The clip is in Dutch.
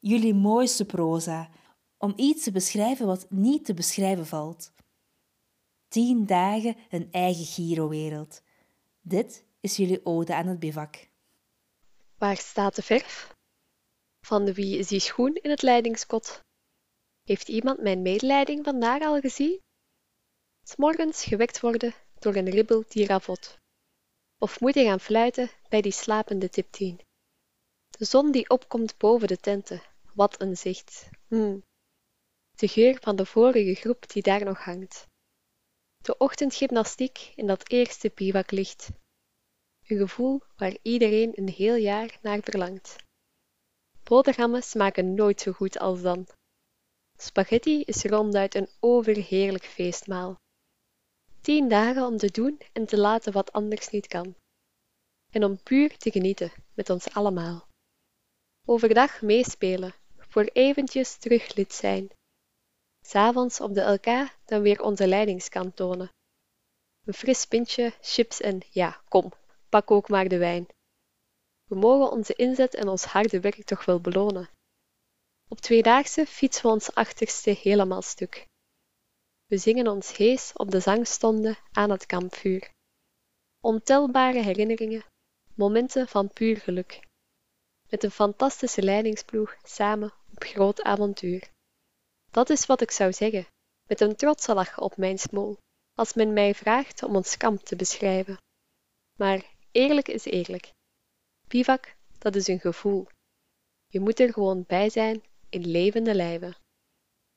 jullie mooiste proza, om iets te beschrijven wat niet te beschrijven valt. Tien dagen een eigen Giro-wereld. Dit is jullie ode aan het bivak. Waar staat de verf? Van wie is die schoen in het leidingskot? Heeft iemand mijn medelijding vandaag al gezien? S morgens gewekt worden door een ribbel die ravot. Of moeten gaan fluiten bij die slapende tiptien. De zon die opkomt boven de tenten, wat een zicht. Hmm. De geur van de vorige groep die daar nog hangt. De ochtendgymnastiek in dat eerste bivaklicht. Een gevoel waar iedereen een heel jaar naar verlangt. Boterhammen smaken nooit zo goed als dan. Spaghetti is ronduit een overheerlijk feestmaal. Tien dagen om te doen en te laten wat anders niet kan. En om puur te genieten met ons allemaal. Overdag meespelen, voor eventjes terug lid zijn. S'avonds op de LK dan weer onze leidingskant tonen. Een fris pintje, chips en ja, kom, pak ook maar de wijn. We mogen onze inzet en ons harde werk toch wel belonen. Op tweedaagse fietsen we ons achterste helemaal stuk. We zingen ons hees op de zangstonden aan het kampvuur. Ontelbare herinneringen, momenten van puur geluk. Met een fantastische leidingsploeg samen op groot avontuur. Dat is wat ik zou zeggen, met een trotse lach op mijn smoel, als men mij vraagt om ons kamp te beschrijven. Maar eerlijk is eerlijk. Bivak, dat is een gevoel. Je moet er gewoon bij zijn in levende lijven.